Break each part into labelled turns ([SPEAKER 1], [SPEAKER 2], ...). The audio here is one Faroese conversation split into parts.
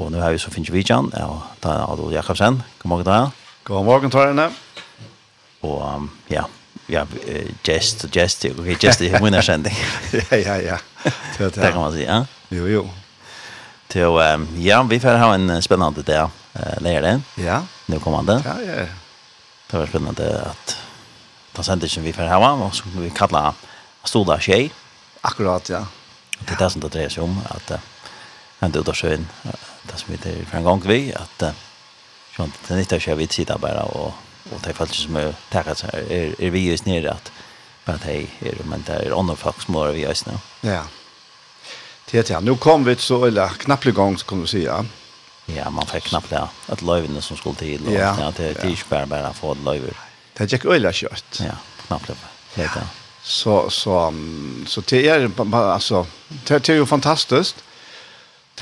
[SPEAKER 1] Og nu har vi så finnes vi Jan, og da er Adol Jakobsen. God morgen da.
[SPEAKER 2] God morgen, Torene.
[SPEAKER 1] Og um, ja, ja, gest, gest, ok, gest i vinnersending.
[SPEAKER 2] ja, ja, ja.
[SPEAKER 1] Det, det kan man si, ja.
[SPEAKER 2] Jo, jo.
[SPEAKER 1] Til, um, ja, vi får ha en spennende dag, uh, lærer det.
[SPEAKER 2] Ja.
[SPEAKER 1] Nå kommer det.
[SPEAKER 2] Ja, ja, ja.
[SPEAKER 1] Det var spennende at den sendingen vi får ha, og så vi kallar Stoda Tjej.
[SPEAKER 2] Akkurat, ja.
[SPEAKER 1] Det er det som det dreier seg om, at uh, en utorsøen, uh, det som vi er for en gang vi att jag inte det nytta jag vet sitta bara och og det fallet som är tackat så är er vi just nere att bare att hej är men det är andre folk som vi just nu.
[SPEAKER 2] Ja. Det ja, nu kom vi så eller knappt igång kan du säga. Ja,
[SPEAKER 1] man fikk knappt det att løyvene som skulle till og,
[SPEAKER 2] ja,
[SPEAKER 1] det det är bare bara å för løyver.
[SPEAKER 2] Det gick öla kjøtt.
[SPEAKER 1] Ja, knappt det. Ja.
[SPEAKER 2] Så så så det är alltså det är ju fantastiskt.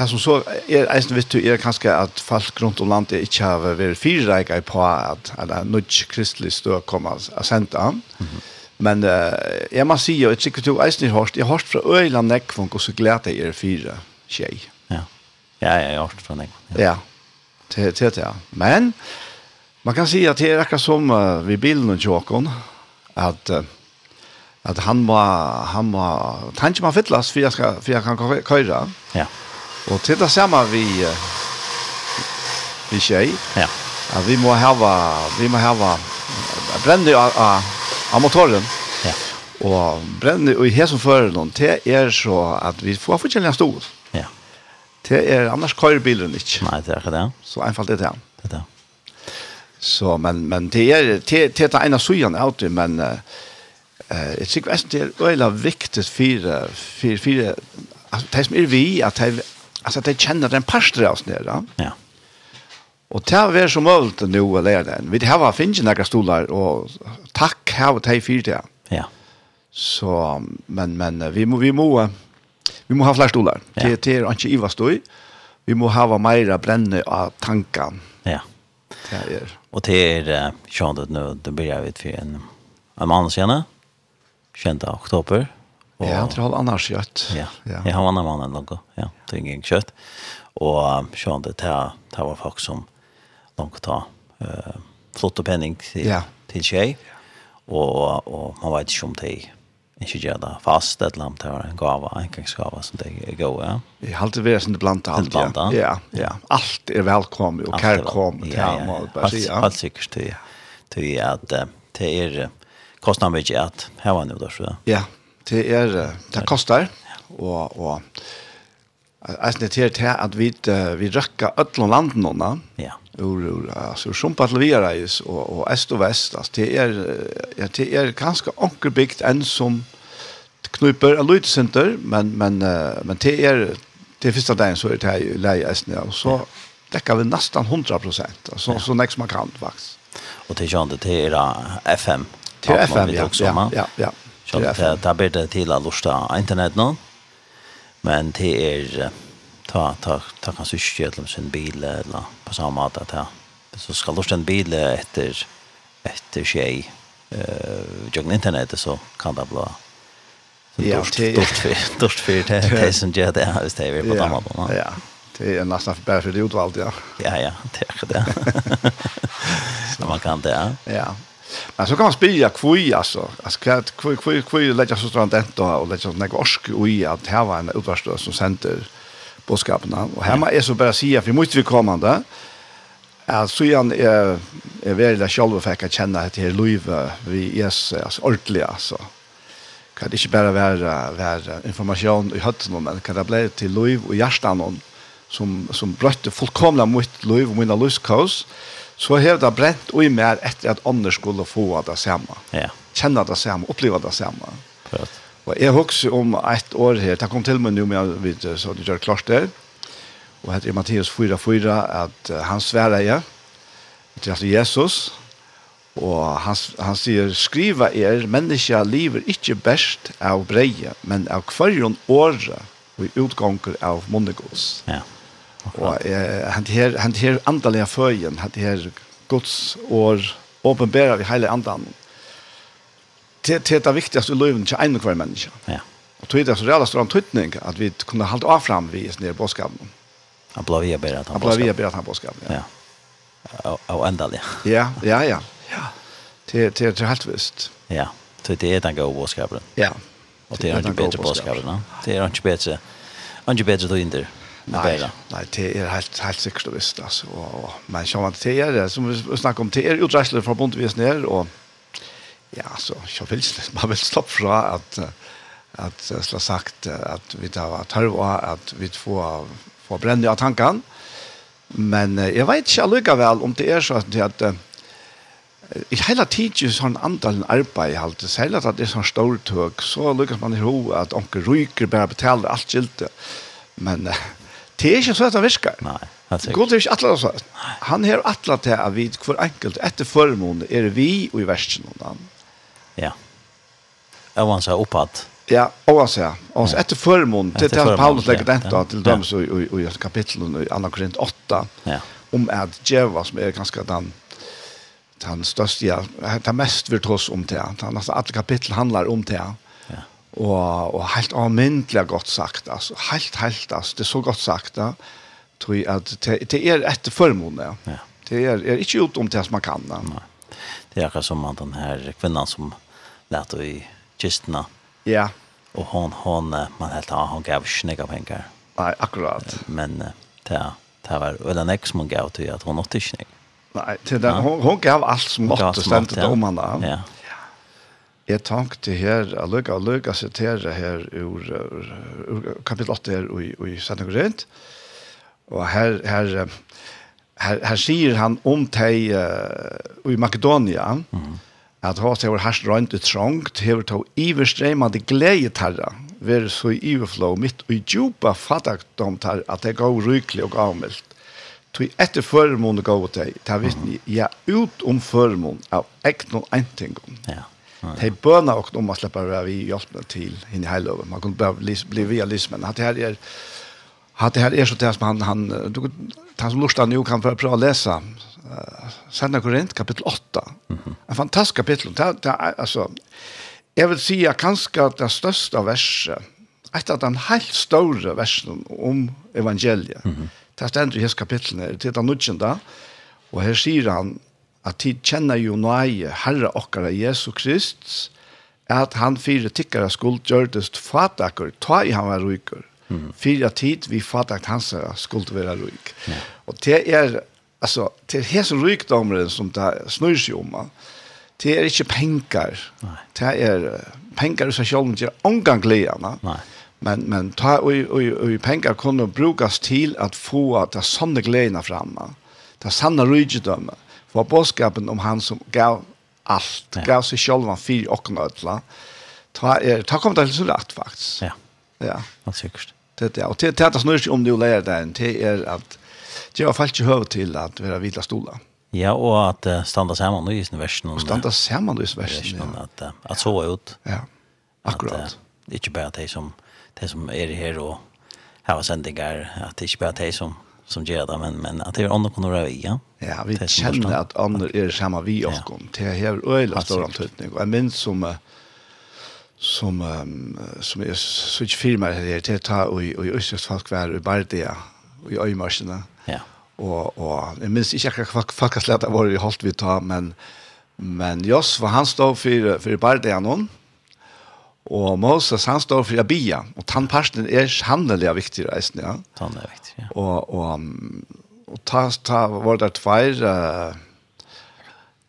[SPEAKER 2] Det som så er eisen vitt er kanskje at folk rundt om landet ikke har vært i på at, at nødt kristelig stø kommer og sendt an. Men uh, jeg må si, og jeg sikkert jo eisen har hørt, jeg har hørt fra Øyland Nekvunk, og så gleder jeg er fire tjej.
[SPEAKER 1] Ja, ja jeg har hørt fra Nekvunk. Ja,
[SPEAKER 2] til det, ja. Men man kan si at det er akkurat som uh, vi bilen og tjåkon, at uh, at han var han var tanke man fyllast för jag skal, för jag kan köra.
[SPEAKER 1] Ja.
[SPEAKER 2] Och titta samma vi vi tjej.
[SPEAKER 1] Ja.
[SPEAKER 2] at vi må hava vi må hava brände av av motorn.
[SPEAKER 1] Ja.
[SPEAKER 2] Och brände och i här som för någon det är så att vi får förtjäna stol.
[SPEAKER 1] Ja.
[SPEAKER 2] Det är annars kör bilen ikke.
[SPEAKER 1] Nei, det är det.
[SPEAKER 2] Så enkelt det
[SPEAKER 1] är. Det är.
[SPEAKER 2] Så men men det är det det är ena sujan out men eh jag tycker att det är öla viktigt för för för att det som är vi att Alltså det känner den pastor oss ner.
[SPEAKER 1] Ja.
[SPEAKER 2] Och det är så möjligt nu att lära den. Vi har finns några stolar och tack här och tej för det.
[SPEAKER 1] Ja.
[SPEAKER 2] Så men men vi må vi må vi må ha fler stolar.
[SPEAKER 1] Ja.
[SPEAKER 2] Det det är inte Iva stoj. Vi må ha mera bränne av tankan.
[SPEAKER 1] Ja.
[SPEAKER 2] Det är.
[SPEAKER 1] Och det är sånt att nu det blir jag vet för en en man senare. 20 oktober. Og,
[SPEAKER 2] ja, han har annars kött.
[SPEAKER 1] Ja.
[SPEAKER 2] Ja,
[SPEAKER 1] jag har vannet man än. Ja, det är inget kött. Och så det här det var folk som de ta uh, flott og penning til,
[SPEAKER 2] ja.
[SPEAKER 1] til tjej. Og, og man vet ikke om de ikke gjør det fast eller om det var en gåva en kaksgåva som det gode, ja.
[SPEAKER 2] Jeg har alltid vært varit det bland alt, Ja. ja, ja.
[SPEAKER 1] Allt är välkommet
[SPEAKER 2] och
[SPEAKER 1] kärkommet
[SPEAKER 2] ja,
[SPEAKER 1] ja, ja.
[SPEAKER 2] bara säga.
[SPEAKER 1] Allt säkert til, till att det er kostnaden vet jag att här var nu då så.
[SPEAKER 2] Ja, det er, det kostar, og, og Jeg er til at vi, vi røkker alle landene nå,
[SPEAKER 1] ja.
[SPEAKER 2] ur, ur, altså, ur Sumpa til Viareis og, og Est og Vest. Altså, det, er, ja, det er ganske ankerbygd enn som knuper av lydesenter, men, men, men det er det er første dagen så er det her leie Estene, og så dekker vi nesten 100 prosent, så, ja. så nekst man kan faktisk.
[SPEAKER 1] Og til kjønne, det er FM.
[SPEAKER 2] Til FM, ja, ja, ja, ja.
[SPEAKER 1] Sjøl
[SPEAKER 2] det
[SPEAKER 1] ta
[SPEAKER 2] ber
[SPEAKER 1] det til å lusta internet nå. Men det er ta ta ta kan ikke til sin bil eller på samme måte at så skal lusta en bil etter etter skei eh jogna internet så kan det bli
[SPEAKER 2] Ja,
[SPEAKER 1] dårst
[SPEAKER 2] för
[SPEAKER 1] dårst för det det som gör det här det är på damma på.
[SPEAKER 2] Ja. Det är nästan för bättre utvalda. Ja,
[SPEAKER 1] ja, det är det. Så man kan det. Ja.
[SPEAKER 2] Men så kan man spyrja kvui, altså. Altså, kvui, kvui, kvui, leggja så strand enta og leggja sånn nek orsk ui at her var en utvarstøy som sender bådskapene. Og her må jeg så bare sige, for mye vi kommande, at så igjen er, er veldig selv fikk jeg kjenne at her løyve vi er altså, ordentlig, altså. Kan det ikke bare være, være informasjon i høttene, men kan det bli til løyve og hjertene som, som brøtte fullkomlig mot løyve og mine løyskås, og så har det brent og i mer etter at andre skulle få det samme.
[SPEAKER 1] Ja.
[SPEAKER 2] Kjenne det samme, oppleve det samme.
[SPEAKER 1] Klart.
[SPEAKER 2] Og jeg husker om ett år her, det kom til meg nå med vet, så det gjør klart der, og heter Matteus 4-4, at han sverre jeg til Jesus, og han, han sier, skriva er, menneska lever ikke best av breie, men av hverjon året, og i utganger av monnegås.
[SPEAKER 1] Ja.
[SPEAKER 2] Og eh, han her, han her andalige føyen, han her Guds år, åpenbærer vi hele andan. Det, det er det viktigste i løven til en og hver menneske.
[SPEAKER 1] Ja.
[SPEAKER 2] Og tog det så reale stor tøytning at vi kunne holde av fram vi i sånne bådskapen.
[SPEAKER 1] Han ble vi bedre at han
[SPEAKER 2] bådskapen. Han ble vi bedre han bådskapen, ja.
[SPEAKER 1] ja. Og, andalige.
[SPEAKER 2] Ja, ja, ja. ja. Det, det, det helt visst.
[SPEAKER 1] Ja, så det er den gode bådskapen.
[SPEAKER 2] Ja.
[SPEAKER 1] Og det er ikke bedre bådskapen. Det er ikke bedre. Ikke bedre då inte.
[SPEAKER 2] Nej, nej, det är helt, helt säkert och visst, alltså och, och men som man är det som vi snackar om, det är utreisler från bondvis ner och ja, så, jag vil man vill stoppa från att att jeg sagt att vi tar att vi får, får bränna av tanken. men jag vet inte ikke väl om det är så att det att i hela tiden sån antal arbeid halt det sällan att det är sån stor tåg så lyckas man ihåg att onkel ryker bara betalar allt skilte. men Det er ikke så at det virker.
[SPEAKER 1] Nei, det er
[SPEAKER 2] God er ikke atlet så. Han har atlet til at vi for enkelt etter formån er vi og i versen og den.
[SPEAKER 1] Ja. Og han sier oppad.
[SPEAKER 2] Ja, og han sier. Og etter
[SPEAKER 1] formån,
[SPEAKER 2] til
[SPEAKER 1] det
[SPEAKER 2] Paulus
[SPEAKER 1] legger
[SPEAKER 2] den
[SPEAKER 1] da,
[SPEAKER 2] til dem i kapitlet i 2 Korint 8,
[SPEAKER 1] ja.
[SPEAKER 2] om at Jeva som er ganske den den største, ja, det mest virtuos om det. Han, altså, alle kapitlet handler om det.
[SPEAKER 1] Ja
[SPEAKER 2] og, og helt avmyndelig godt sagt, altså. Helt, helt, altså. Det er så godt sagt, da. Tror jeg at det, det er etter formål, ja.
[SPEAKER 1] ja.
[SPEAKER 2] Det er, er ikke gjort om det som man kan, da. Nei.
[SPEAKER 1] Det er akkurat som den her kvinnan som lette i kistene.
[SPEAKER 2] Ja.
[SPEAKER 1] Og hon, hon, man helt har, hon gav ikke nega penger.
[SPEAKER 2] Nei, akkurat.
[SPEAKER 1] Men det, det var, väl den ex som hon gav til at hon åtte ikke.
[SPEAKER 2] Nei, det, ja. hon, hon gav alt som måtte,
[SPEAKER 1] stemte det
[SPEAKER 2] om han da.
[SPEAKER 1] Ja.
[SPEAKER 2] ja Jeg tenkte her, jeg lukket jeg lukket sitere her ur, ur, ur kapittel 8 her i, i Sanne Korint. Og her, her, her, her sier han om teg uh, i Makedonia, mm. at hva teg var herst rønt ut trångt, hever tog iverstremande glede tarra, ver så i iverflå mitt og i djupa fattakdom tarra, at det går rykelig og avmeldt. Tui etter førmån gav teg, ta vittni, ja, ut om førmån av ekno og entingom.
[SPEAKER 1] Ja.
[SPEAKER 2] De bøna og om å slippe av vi hjelpene til henne i heiløven. Man kunne bare bli via men at det her er at det her er så det som han, han du, han som lortet nu kan prøve å lese uh, Senda Korint, kapittel 8. Mm -hmm. En fantastisk kapittel. Det, det er, altså, jeg vil si at kanskje det største verset, et av de helt store versene om evangeliet, mm -hmm. det stender i hans kapitlet, det er det nødgjende, og her sier han, at tid kjenner jo nøye Herre okkara Jesu Krist, at han fire tikkere skuld gjørtes fatakker, ta i han var ryker. Mm. Fire tid vi fatak hans skuld være ryk. Og det er, altså, det er hese rykdommeren som det snur seg om, det er ikke penger. Det er penger i seg selv, det er omgang gledene.
[SPEAKER 1] Nei.
[SPEAKER 2] Men, men ta, og, og, og penger kunne brukes til at få det sånne gledene fremme. Det sanne rykdømmet var bådskapen om han som gav allt,
[SPEAKER 1] ja.
[SPEAKER 2] gav sig själv han fyra och nödla. Ta, er, ta kom det till så rätt faktiskt.
[SPEAKER 1] Ja,
[SPEAKER 2] ja.
[SPEAKER 1] det säkert.
[SPEAKER 2] Det, ja. Och det, det här snurrar om du lär dig, det är att det var fallet hör till att vara vila stolar.
[SPEAKER 1] Ja, och att uh, standa samman i sin versen. Och
[SPEAKER 2] standa samman i sin
[SPEAKER 1] versen,
[SPEAKER 2] ja.
[SPEAKER 1] Att, uh, att sova ut.
[SPEAKER 2] Ja, akkurat.
[SPEAKER 1] Att, uh, det är inte bara det som, de som är här och har var sändningar, att det är inte bara det som som gör det men men att det är andra kunde vara ja.
[SPEAKER 2] Ja, vi
[SPEAKER 1] känner
[SPEAKER 2] att andra er samma vi og kom till här
[SPEAKER 1] öjla
[SPEAKER 2] stor antydning. Og jeg minns som som som är så inte filmer här det ta og i Østjøst folk var i Bardia i Øymarsene.
[SPEAKER 1] Ja.
[SPEAKER 2] Och och jeg minns inte jag faktiskt lätt var det hållt vi ta men men Jos var han stod för för Bardia någon. Og Moses han stod for Abia, og tannparsten er handelig viktig reisen, ja.
[SPEAKER 1] Tann er viktig. Ja.
[SPEAKER 2] Och och och ta ta var det tvär uh,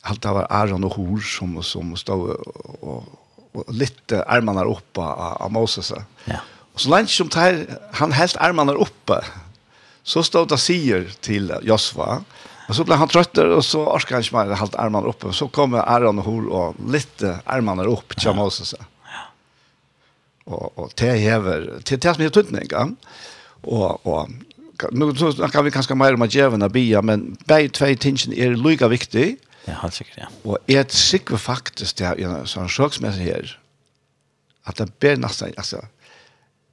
[SPEAKER 2] allt var Aron och Hor som som stod och, och lite armene oppe av Moses.
[SPEAKER 1] Ja.
[SPEAKER 2] Och så langt som tar han helt armene oppe, så stod det sier till Josva. Och så ble han trøtter, och så orkade han ikke mer helt armene oppe, Så kom Aron och Hor och lite armarna upp till ja. Moses. Ja. Och, och det hever, det er det som er tøtning, Ja? Och, och nu så kan vi kanskje mer om at djevene bia, men begge två tingene er lika viktig.
[SPEAKER 1] Ja, helt säkert. ja.
[SPEAKER 2] Og jeg sikker faktisk det er sånn sjøksmessig her, at det ber nesten, altså,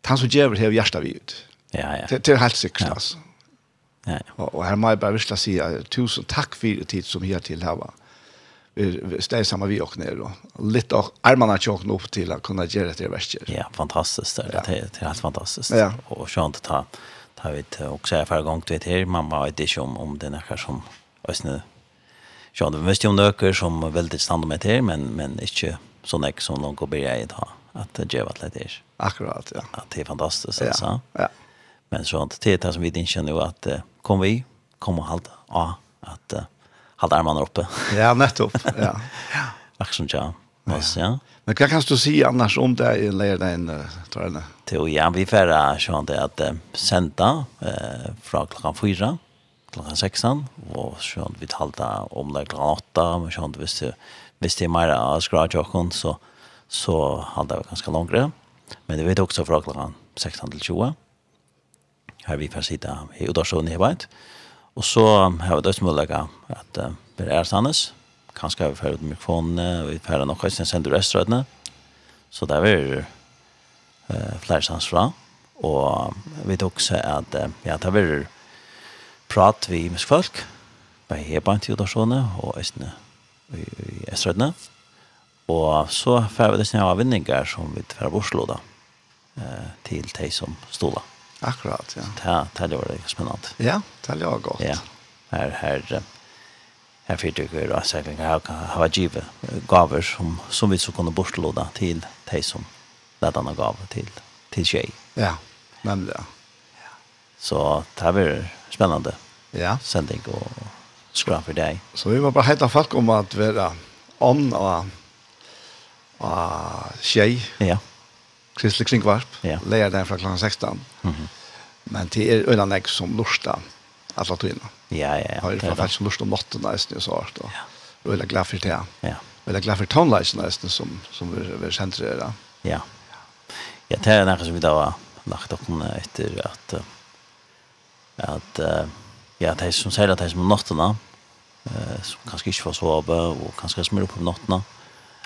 [SPEAKER 2] han som djevel har hjertet vi ut.
[SPEAKER 1] Ja, ja.
[SPEAKER 2] Det, det er helt sikkert,
[SPEAKER 1] ja.
[SPEAKER 2] altså.
[SPEAKER 1] Ja, ja.
[SPEAKER 2] Og, og her må jeg bare virkelig si tusen takk for tid som her til her var. Vi steg sammen vi og ned, og litt av armene tjåkene opp til å kunne gjøre det verste.
[SPEAKER 1] Ja, fantastiskt Det, ja. det, det helt fantastiskt.
[SPEAKER 2] Ja.
[SPEAKER 1] Och skönt att ta har vi också är förra gången vet här mamma vet inte om om den här som ösnä Ja, det visste ju nöker som väldigt stand med det men men inte så näck som noen går börja idag att gjør at det.
[SPEAKER 2] Akkurat, ja.
[SPEAKER 1] At det är fantastiskt
[SPEAKER 2] ja.
[SPEAKER 1] så.
[SPEAKER 2] Ja.
[SPEAKER 1] Men så att det är som vi inte känner att kom vi kommer hålla ja att hålla armarna uppe.
[SPEAKER 2] Ja, nettopp. Ja.
[SPEAKER 1] Akkurat som ja. Mas, ja. ja.
[SPEAKER 2] Men hva kan du si annars om det i lærdagen, Torne?
[SPEAKER 1] Jo, ja, vi får sånn det at senda eh, fra klokka fyra, klokka seksan, og sånn vi talte om det klokka åtta, men sånn hvis det, hvis det er mer av skrajjokken, så, så halda vi ganske langere. Men det vet også fra klokka seksan til 20. Her vi får sitte i Udarsson i Hebeid. Og så har vi dødsmulighet at uh, vi er sannes, kanskje har vi ferdig mikrofonene, og vi ferdig nok høysen sender restaurantene. Så der vil uh, flere sans fra. Og vi vet også at uh, ja, der vil prat vi med folk, bare her på en tid og høysen i, i restaurantene. Og så får vi det sånne avvinninger som vi får borslå da, uh, til de som stod da.
[SPEAKER 2] Akkurat, ja.
[SPEAKER 1] Så det, det var det spennende.
[SPEAKER 2] Ja, det er jo godt.
[SPEAKER 1] Ja, her, her, här fick jag göra säkert jag har givet gaver som som vi så kunde bortlåda till de som ledarna gav till till tjej.
[SPEAKER 2] Ja, nemlig, Ja.
[SPEAKER 1] Så det var spännande.
[SPEAKER 2] Ja.
[SPEAKER 1] Sändning och skra för dig.
[SPEAKER 2] Så vi var bara helt folk om att vara om och och tjej.
[SPEAKER 1] Ja.
[SPEAKER 2] Kristelig Kringvarp.
[SPEAKER 1] Ja.
[SPEAKER 2] Lär den från 16.
[SPEAKER 1] Mm -hmm.
[SPEAKER 2] Men det är öland som lustar alla tiden.
[SPEAKER 1] Ja, ja, ja.
[SPEAKER 2] Har
[SPEAKER 1] ju
[SPEAKER 2] faktiskt lust om natten nästan och så här då. Ja. Eller glad för det.
[SPEAKER 1] Ja.
[SPEAKER 2] Eller glad för tonlighten nästan som som vi vi centrerar.
[SPEAKER 1] Ja. Ja, det är något som vi då har lagt upp efter att att ja, det är som säger att det är som natten eh som kanske inte får sova och kanske smör upp på natten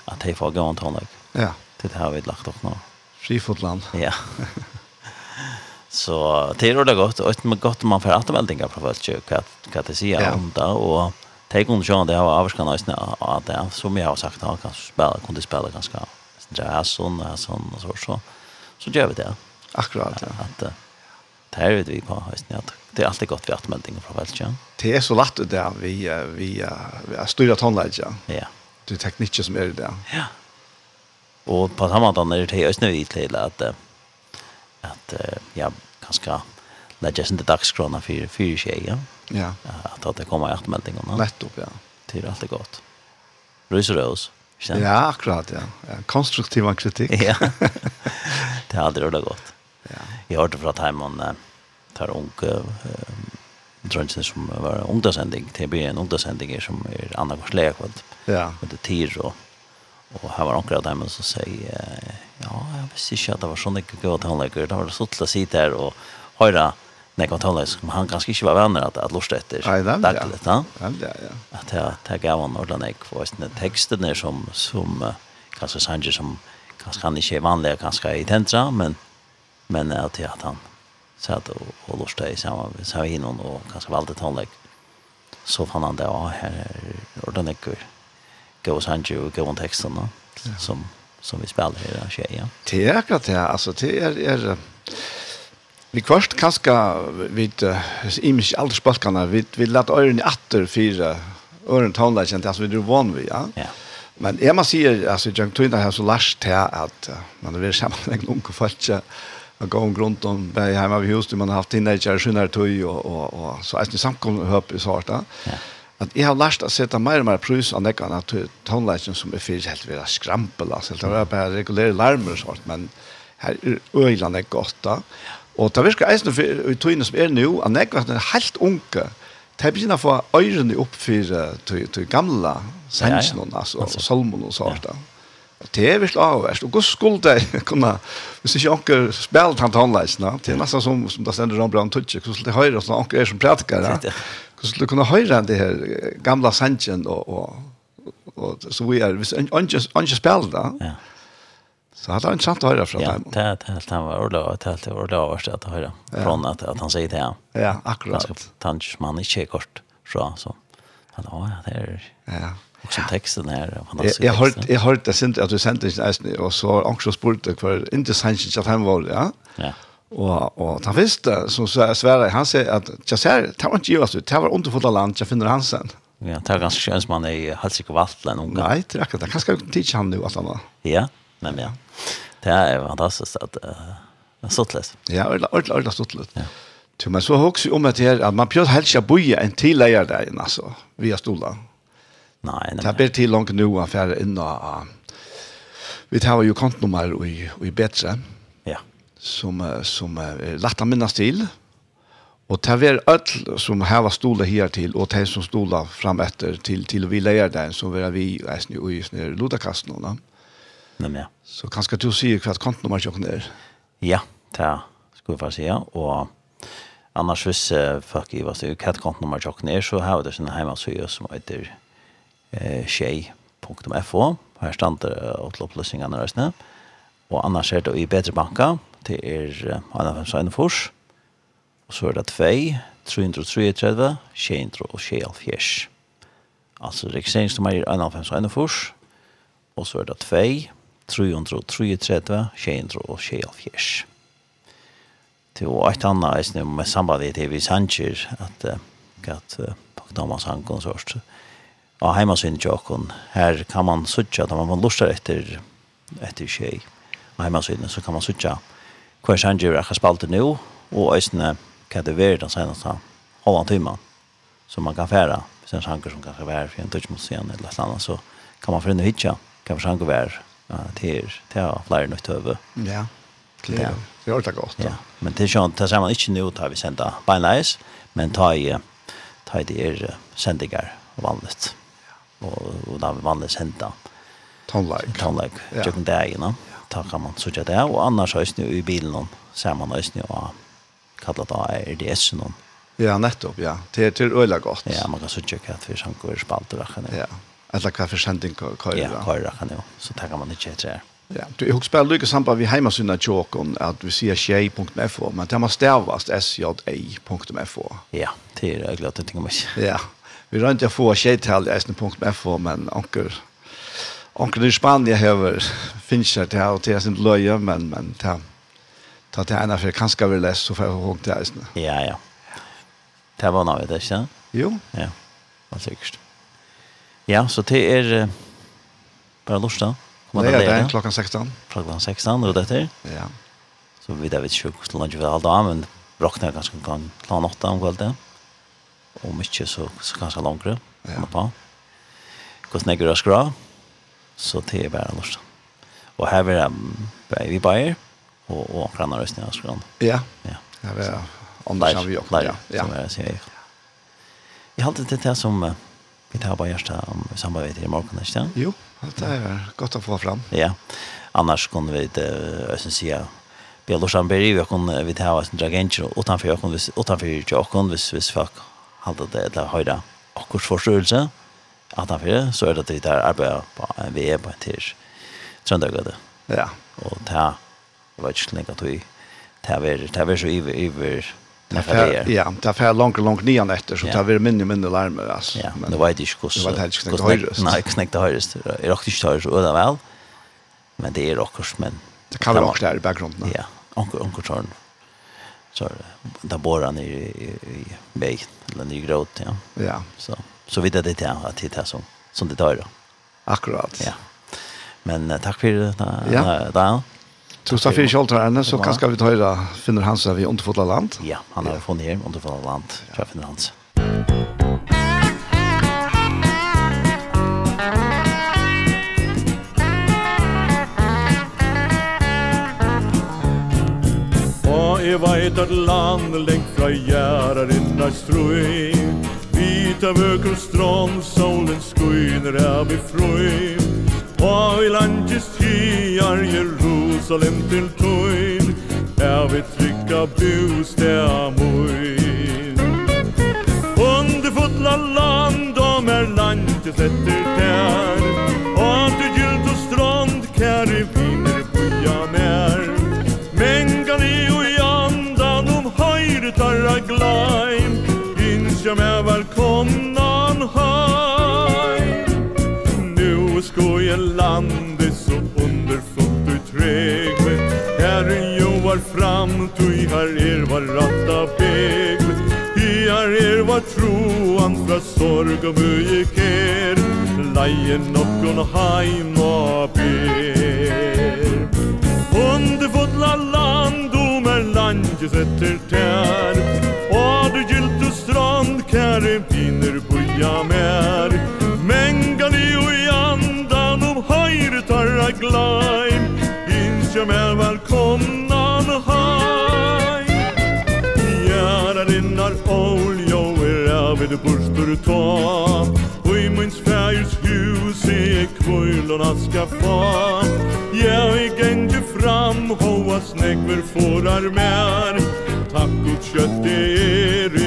[SPEAKER 1] att det får gå en tonlag.
[SPEAKER 2] Ja.
[SPEAKER 1] Det har vi lagt upp nu.
[SPEAKER 2] Skifotland.
[SPEAKER 1] Ja. Så det är det gott och ett gott om man får att vältinga folk, vad jag det kan
[SPEAKER 2] det
[SPEAKER 1] om det och take on John det har avskan nice att det som jag har sagt han kan spela kunde spela ganska jazz och sån och så så så gör vi det.
[SPEAKER 2] Akkurat ja.
[SPEAKER 1] Att det här vet vi på hösten att det är alltid gott vi att vältinga på vad jag.
[SPEAKER 2] Det är så lätt det där vi vi vi studerar tonläge.
[SPEAKER 1] Ja.
[SPEAKER 2] Det er tekniker som är det där.
[SPEAKER 1] Ja. Och på samma sätt är det är snö i till att att ja ganska läggas inte dagskrona för för tjej ja.
[SPEAKER 2] Ja.
[SPEAKER 1] Att det kommer att melding.
[SPEAKER 2] Nettopp ja.
[SPEAKER 1] Till allt är gott. och Rose.
[SPEAKER 2] Ja, akkurat ja. ja. Konstruktiv kritik.
[SPEAKER 1] ja. det hade det gott.
[SPEAKER 2] Ja.
[SPEAKER 1] Jag hörde från Timon tar onke drönsen som var ungdomsending. Det blir en ungdomsending som är andra kvarts
[SPEAKER 2] Ja.
[SPEAKER 1] Med det tir och Og her var anker av dem som sier, ja, jeg visste ikke at det var sånn ikke gøy tannleggere. Det var så sånn til å sitte her og høre nekva tannleggere som han kanskje ikke var venner at, at lortet
[SPEAKER 2] etter den, Ja,
[SPEAKER 1] ja,
[SPEAKER 2] ja.
[SPEAKER 1] At jeg, jeg gav han ordentlig nek for sånne tekstene som, som uh, kanskje sanger som kanskje han ikke er vanlig, kanskje i tentra, men, men at jeg at han satt og, og lortet i sammen med Savinon og kanskje valgte tannleggere. Så fann han det, ja, her er ordentlig nek gå och sange och gå texterna som som vi spelar här tjejer. Ja.
[SPEAKER 2] Det er akkurat det altså, det er, är Vi kvart kaska vid imisk alls balkana vi vi lat öron i atter fire öron tonla kände alltså vi er van vi ja.
[SPEAKER 1] Ja.
[SPEAKER 2] Men jeg må si, altså, jeg tror ikke inte här så lærst til at uh, man vill samman en ung falska att gå om runt om där hjemme ved huset man har haft in skjønner sjönare tøy og, og, og så er det samkom høp i svart, svarta.
[SPEAKER 1] Ja
[SPEAKER 2] at jeg har lært å sette mer og mer prøys av nekkene til tonelagene som er fyrt helt ved å skrampe, altså det var bare regulere larmer og sånt, men her er øyene godt da. Og det virker eisen i tøyene som er nå, at nekkene er helt unge, de begynner å få øyrene opp for gamle
[SPEAKER 1] sensene,
[SPEAKER 2] altså, og solmen og sånt da. Ja det er virkelig avverst. Og hvordan skulle det kunne, hvis ikke anker spelt han tannleisene, det er nesten som, som det stender om brann tutsi, hvordan skulle det høre, sånn onker er som
[SPEAKER 1] prætikere,
[SPEAKER 2] hvordan skulle det kunne høre enn det her gamle sanjen, og, og, og, så vi er, hvis onker spiller da,
[SPEAKER 1] ja.
[SPEAKER 2] Så hade han sant att höra
[SPEAKER 1] från
[SPEAKER 2] dem.
[SPEAKER 1] Ja, det helt han var ordla och helt ordla överst att höra från att att han säger det.
[SPEAKER 2] Ja, akkurat.
[SPEAKER 1] Tansch man inte kort så så. Han ja, det är.
[SPEAKER 2] Ja.
[SPEAKER 1] Och sen texten här fantastisk.
[SPEAKER 2] Jag har jag har det sent att du sent inte och så också spurt för inte sent att han var ja.
[SPEAKER 1] Ja.
[SPEAKER 2] Och och han visste så så Sverige han säger att jag ser tar inte ju alltså tar var under för land jag finner han
[SPEAKER 1] sen. Ja, er ganske sköns man i halsik vatten och
[SPEAKER 2] Nei, det er akkurat det kanske teach han nå, att han var.
[SPEAKER 1] Ja, men ja. Det är fantastiskt att uh, sottles.
[SPEAKER 2] Ja, ordla ordla sottles.
[SPEAKER 1] Ja.
[SPEAKER 2] Du men så har også om att her, at man prøver helst å boja en tillägare där altså, via stolen.
[SPEAKER 1] Nei, nei.
[SPEAKER 2] Det blir til langt nå å fære inn uh, Vi tar jo kontnummer i, i bedre,
[SPEAKER 1] ja.
[SPEAKER 2] som, som er lagt å minnes til. Og det er alt som har stolet her til, og det som stolet frem etter til, til vi leier den, så vil vi eisen i snø lodakasten.
[SPEAKER 1] Nei, ja.
[SPEAKER 2] Så kanskje du sier hva kontnummer kjøkken er?
[SPEAKER 1] Ja, det skulle jeg bare si, ja. Og annars hvis uh, folk gir oss hva kontnummer kjøkken er, så har vi det sånne hjemme som heter tjej.fo. Her stander det til opplysningene røsene. Og annars er det i Bedre Banka, det er Anna Femsøyne Fors. Og så er det 2, 333, 200 og 270. Altså registreringsnummer er Anna Femsøyne Fors. Og så er det 2, 333, 200 og 270. Til var et annet eisne med sambandet til vi sanger at at Thomas Hankonsort. Uh, av heimasyn til åkken. Her kan man sutja, da man lustar etter, etter tjej av heimasynet, så kan man sutja hver sannsjiver akkur spalte nu, og øysene hva det er den seneste halvan timan, som man kan færa, hvis en sjanger som kan være for en dødsmålsien eller et annet, så kan man finne hitja, hva for sjanger være til, til flere nødt over.
[SPEAKER 2] Ja, det er det er godt.
[SPEAKER 1] Ja, men det er sånn, det ser man ikke nå, tar vi senda beinleis, men tar i, tar i det er sendinger vanligt och och där vanligt
[SPEAKER 2] hända.
[SPEAKER 1] Tonlag.
[SPEAKER 2] Tonlag.
[SPEAKER 1] Jag kan det igen. Ta kan man så det, og och annars är det i bilen ser man är det och kallat det RDS någon.
[SPEAKER 2] Ja, nettopp, ja. Det är till öla godt.
[SPEAKER 1] Ja, man kan så checka att vi sen går spalter där kan.
[SPEAKER 2] Ja. Alla kaffe sending kör.
[SPEAKER 1] Ja, kör där kan Så tar man det her.
[SPEAKER 2] Ja, du jag spelar Lucas Sampa vi hemma tjåkon at att vi ser tjej.fo, men det måste stavas sjay.fo.
[SPEAKER 1] Ja, det är glad att tänka mig.
[SPEAKER 2] Ja. Vi rønte å få skjeital i eisne.fo, men anker, anker i Spania hever finnes det til, og til sin løye, men, men ta, ta til ene, for kanskje vi lese, så får jeg hånd til eisne.
[SPEAKER 1] Ja, ja. Det var noe, vet ikke?
[SPEAKER 2] Jo.
[SPEAKER 1] Ja, det sikkert. Ja, så det er bare lort da.
[SPEAKER 2] Det er det, klokken 16.
[SPEAKER 1] Klokken 16, og dette er
[SPEAKER 2] Ja.
[SPEAKER 1] Så vi vet ikke hvordan det er alt av, men råkner ganske klokken 8 om kveldet. Ja om ikke så, så kanskje langere.
[SPEAKER 2] Ja.
[SPEAKER 1] På. Hvordan jeg gjør skra, så det er bare lort. Og her er det vi bare, og, og kraner røsten jeg skra.
[SPEAKER 2] Ja,
[SPEAKER 1] ja.
[SPEAKER 2] Her er Anders har vi også. Der, ja.
[SPEAKER 1] som jeg sier. Jeg jeg halte til det som vi tar bare gjørst om samarbeid i morgen, ikke sant?
[SPEAKER 2] Jo, det er godt å få fram.
[SPEAKER 1] Ja, annars kunne vi, jeg synes jeg, Björn Beri, vi kan vi ta oss en dragentur utanfor jag kan utanför jag kan vis vis fuck halda det eller høyra akkurs forståelse at han fyrir, så er det at vi tar arbeid på en VE på en tirs Trøndagøde.
[SPEAKER 2] Ja.
[SPEAKER 1] Og ta, det var ikke slik at vi ta ver, ta ver så iver, iver
[SPEAKER 2] Ja, det er fer langt langt nian etter, så det er minne minne larmer, altså.
[SPEAKER 1] Ja,
[SPEAKER 2] men
[SPEAKER 1] det var ikke hos...
[SPEAKER 2] Det var ikke knekt høyrest.
[SPEAKER 1] Nei, knekt høyrest. Jeg rakte ikke høyrest, og det vel. Men det er okkurs, men...
[SPEAKER 2] Det kan være okkurs der i bakgrunnen.
[SPEAKER 1] Ja, okkurs, okkurs, okkurs, så där bor han i, i, i väg eller ny gråt ja.
[SPEAKER 2] Ja.
[SPEAKER 1] Så så vid det där att titta som som det tar då.
[SPEAKER 2] Akkurat.
[SPEAKER 1] Ja. Men uh, tack för det da.
[SPEAKER 2] Ja.
[SPEAKER 1] Så
[SPEAKER 2] så för skolter ända så
[SPEAKER 1] kan
[SPEAKER 2] ska vi ta höra finner Hansa vi underfotla land.
[SPEAKER 1] Ja, han har funnit hem underfotla land. Ja. Finner hans.
[SPEAKER 3] ett at land lengt fra järar inna strøy Vita vöker strand, solen skuiner av i frøy Og i landjes tiar Jerusalem til tøyn Er vi trykka bus der møyn Under fotla land om er landjes etter tær. jag mig välkomnan haj Nu skoj en landet så underfullt och trägligt jo joar fram, du har er var ratta pegligt I har er var troan fra sorg og vøye ker Leien nokkon heim og ber. Underfotla land, om er landjes etter tær jag mer. Mengan i och i andan om høyre tarra glajm. Ins jag mer velkomnan haj. Gjæra rinnar oljo er ävid burstor ta Och i minns färgers hus i kvöjlorna ska fa Ja, i gängde fram hoa snäggver fårar mer. Takk ut kött det
[SPEAKER 1] är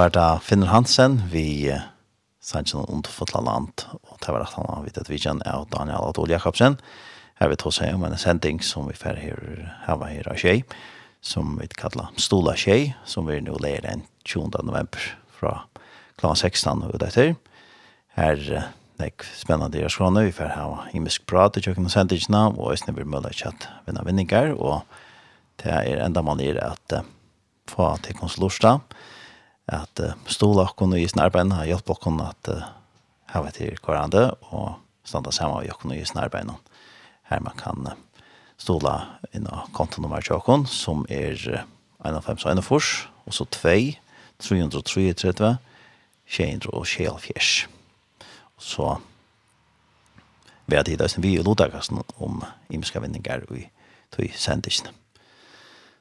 [SPEAKER 1] var da Finner Hansen, vi sannsyn om Underfotla Land, og det var at han har vidt at vi kjenner av Daniel Adol Jakobsen. Her vil ta seg om en sending som vi fer her, her var her av tjej, som vi kallar Stola tjej, som vi nå leir den 20. november fra kl. 16 og etter. Her det er spennende deres kroner, vi fer her himmelsk prat i kjøkken og sendingene, og jeg snøver mulig kjatt vinner vinninger, og det er enda man er at få til konsulorstad, at uh, stola okkon i sin arbeid har hjulpet okkon at uh, hava til hverandre og standa saman med okkon i sin arbeid her man kan uh, stola inn av kontonummer til okkon som er uh, 51 og 1,4 og så 2 333 200 og 24. Og så vi har tid vi og lodagassen om imiska vinningar og i tog sendisene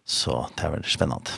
[SPEAKER 1] så det var spennende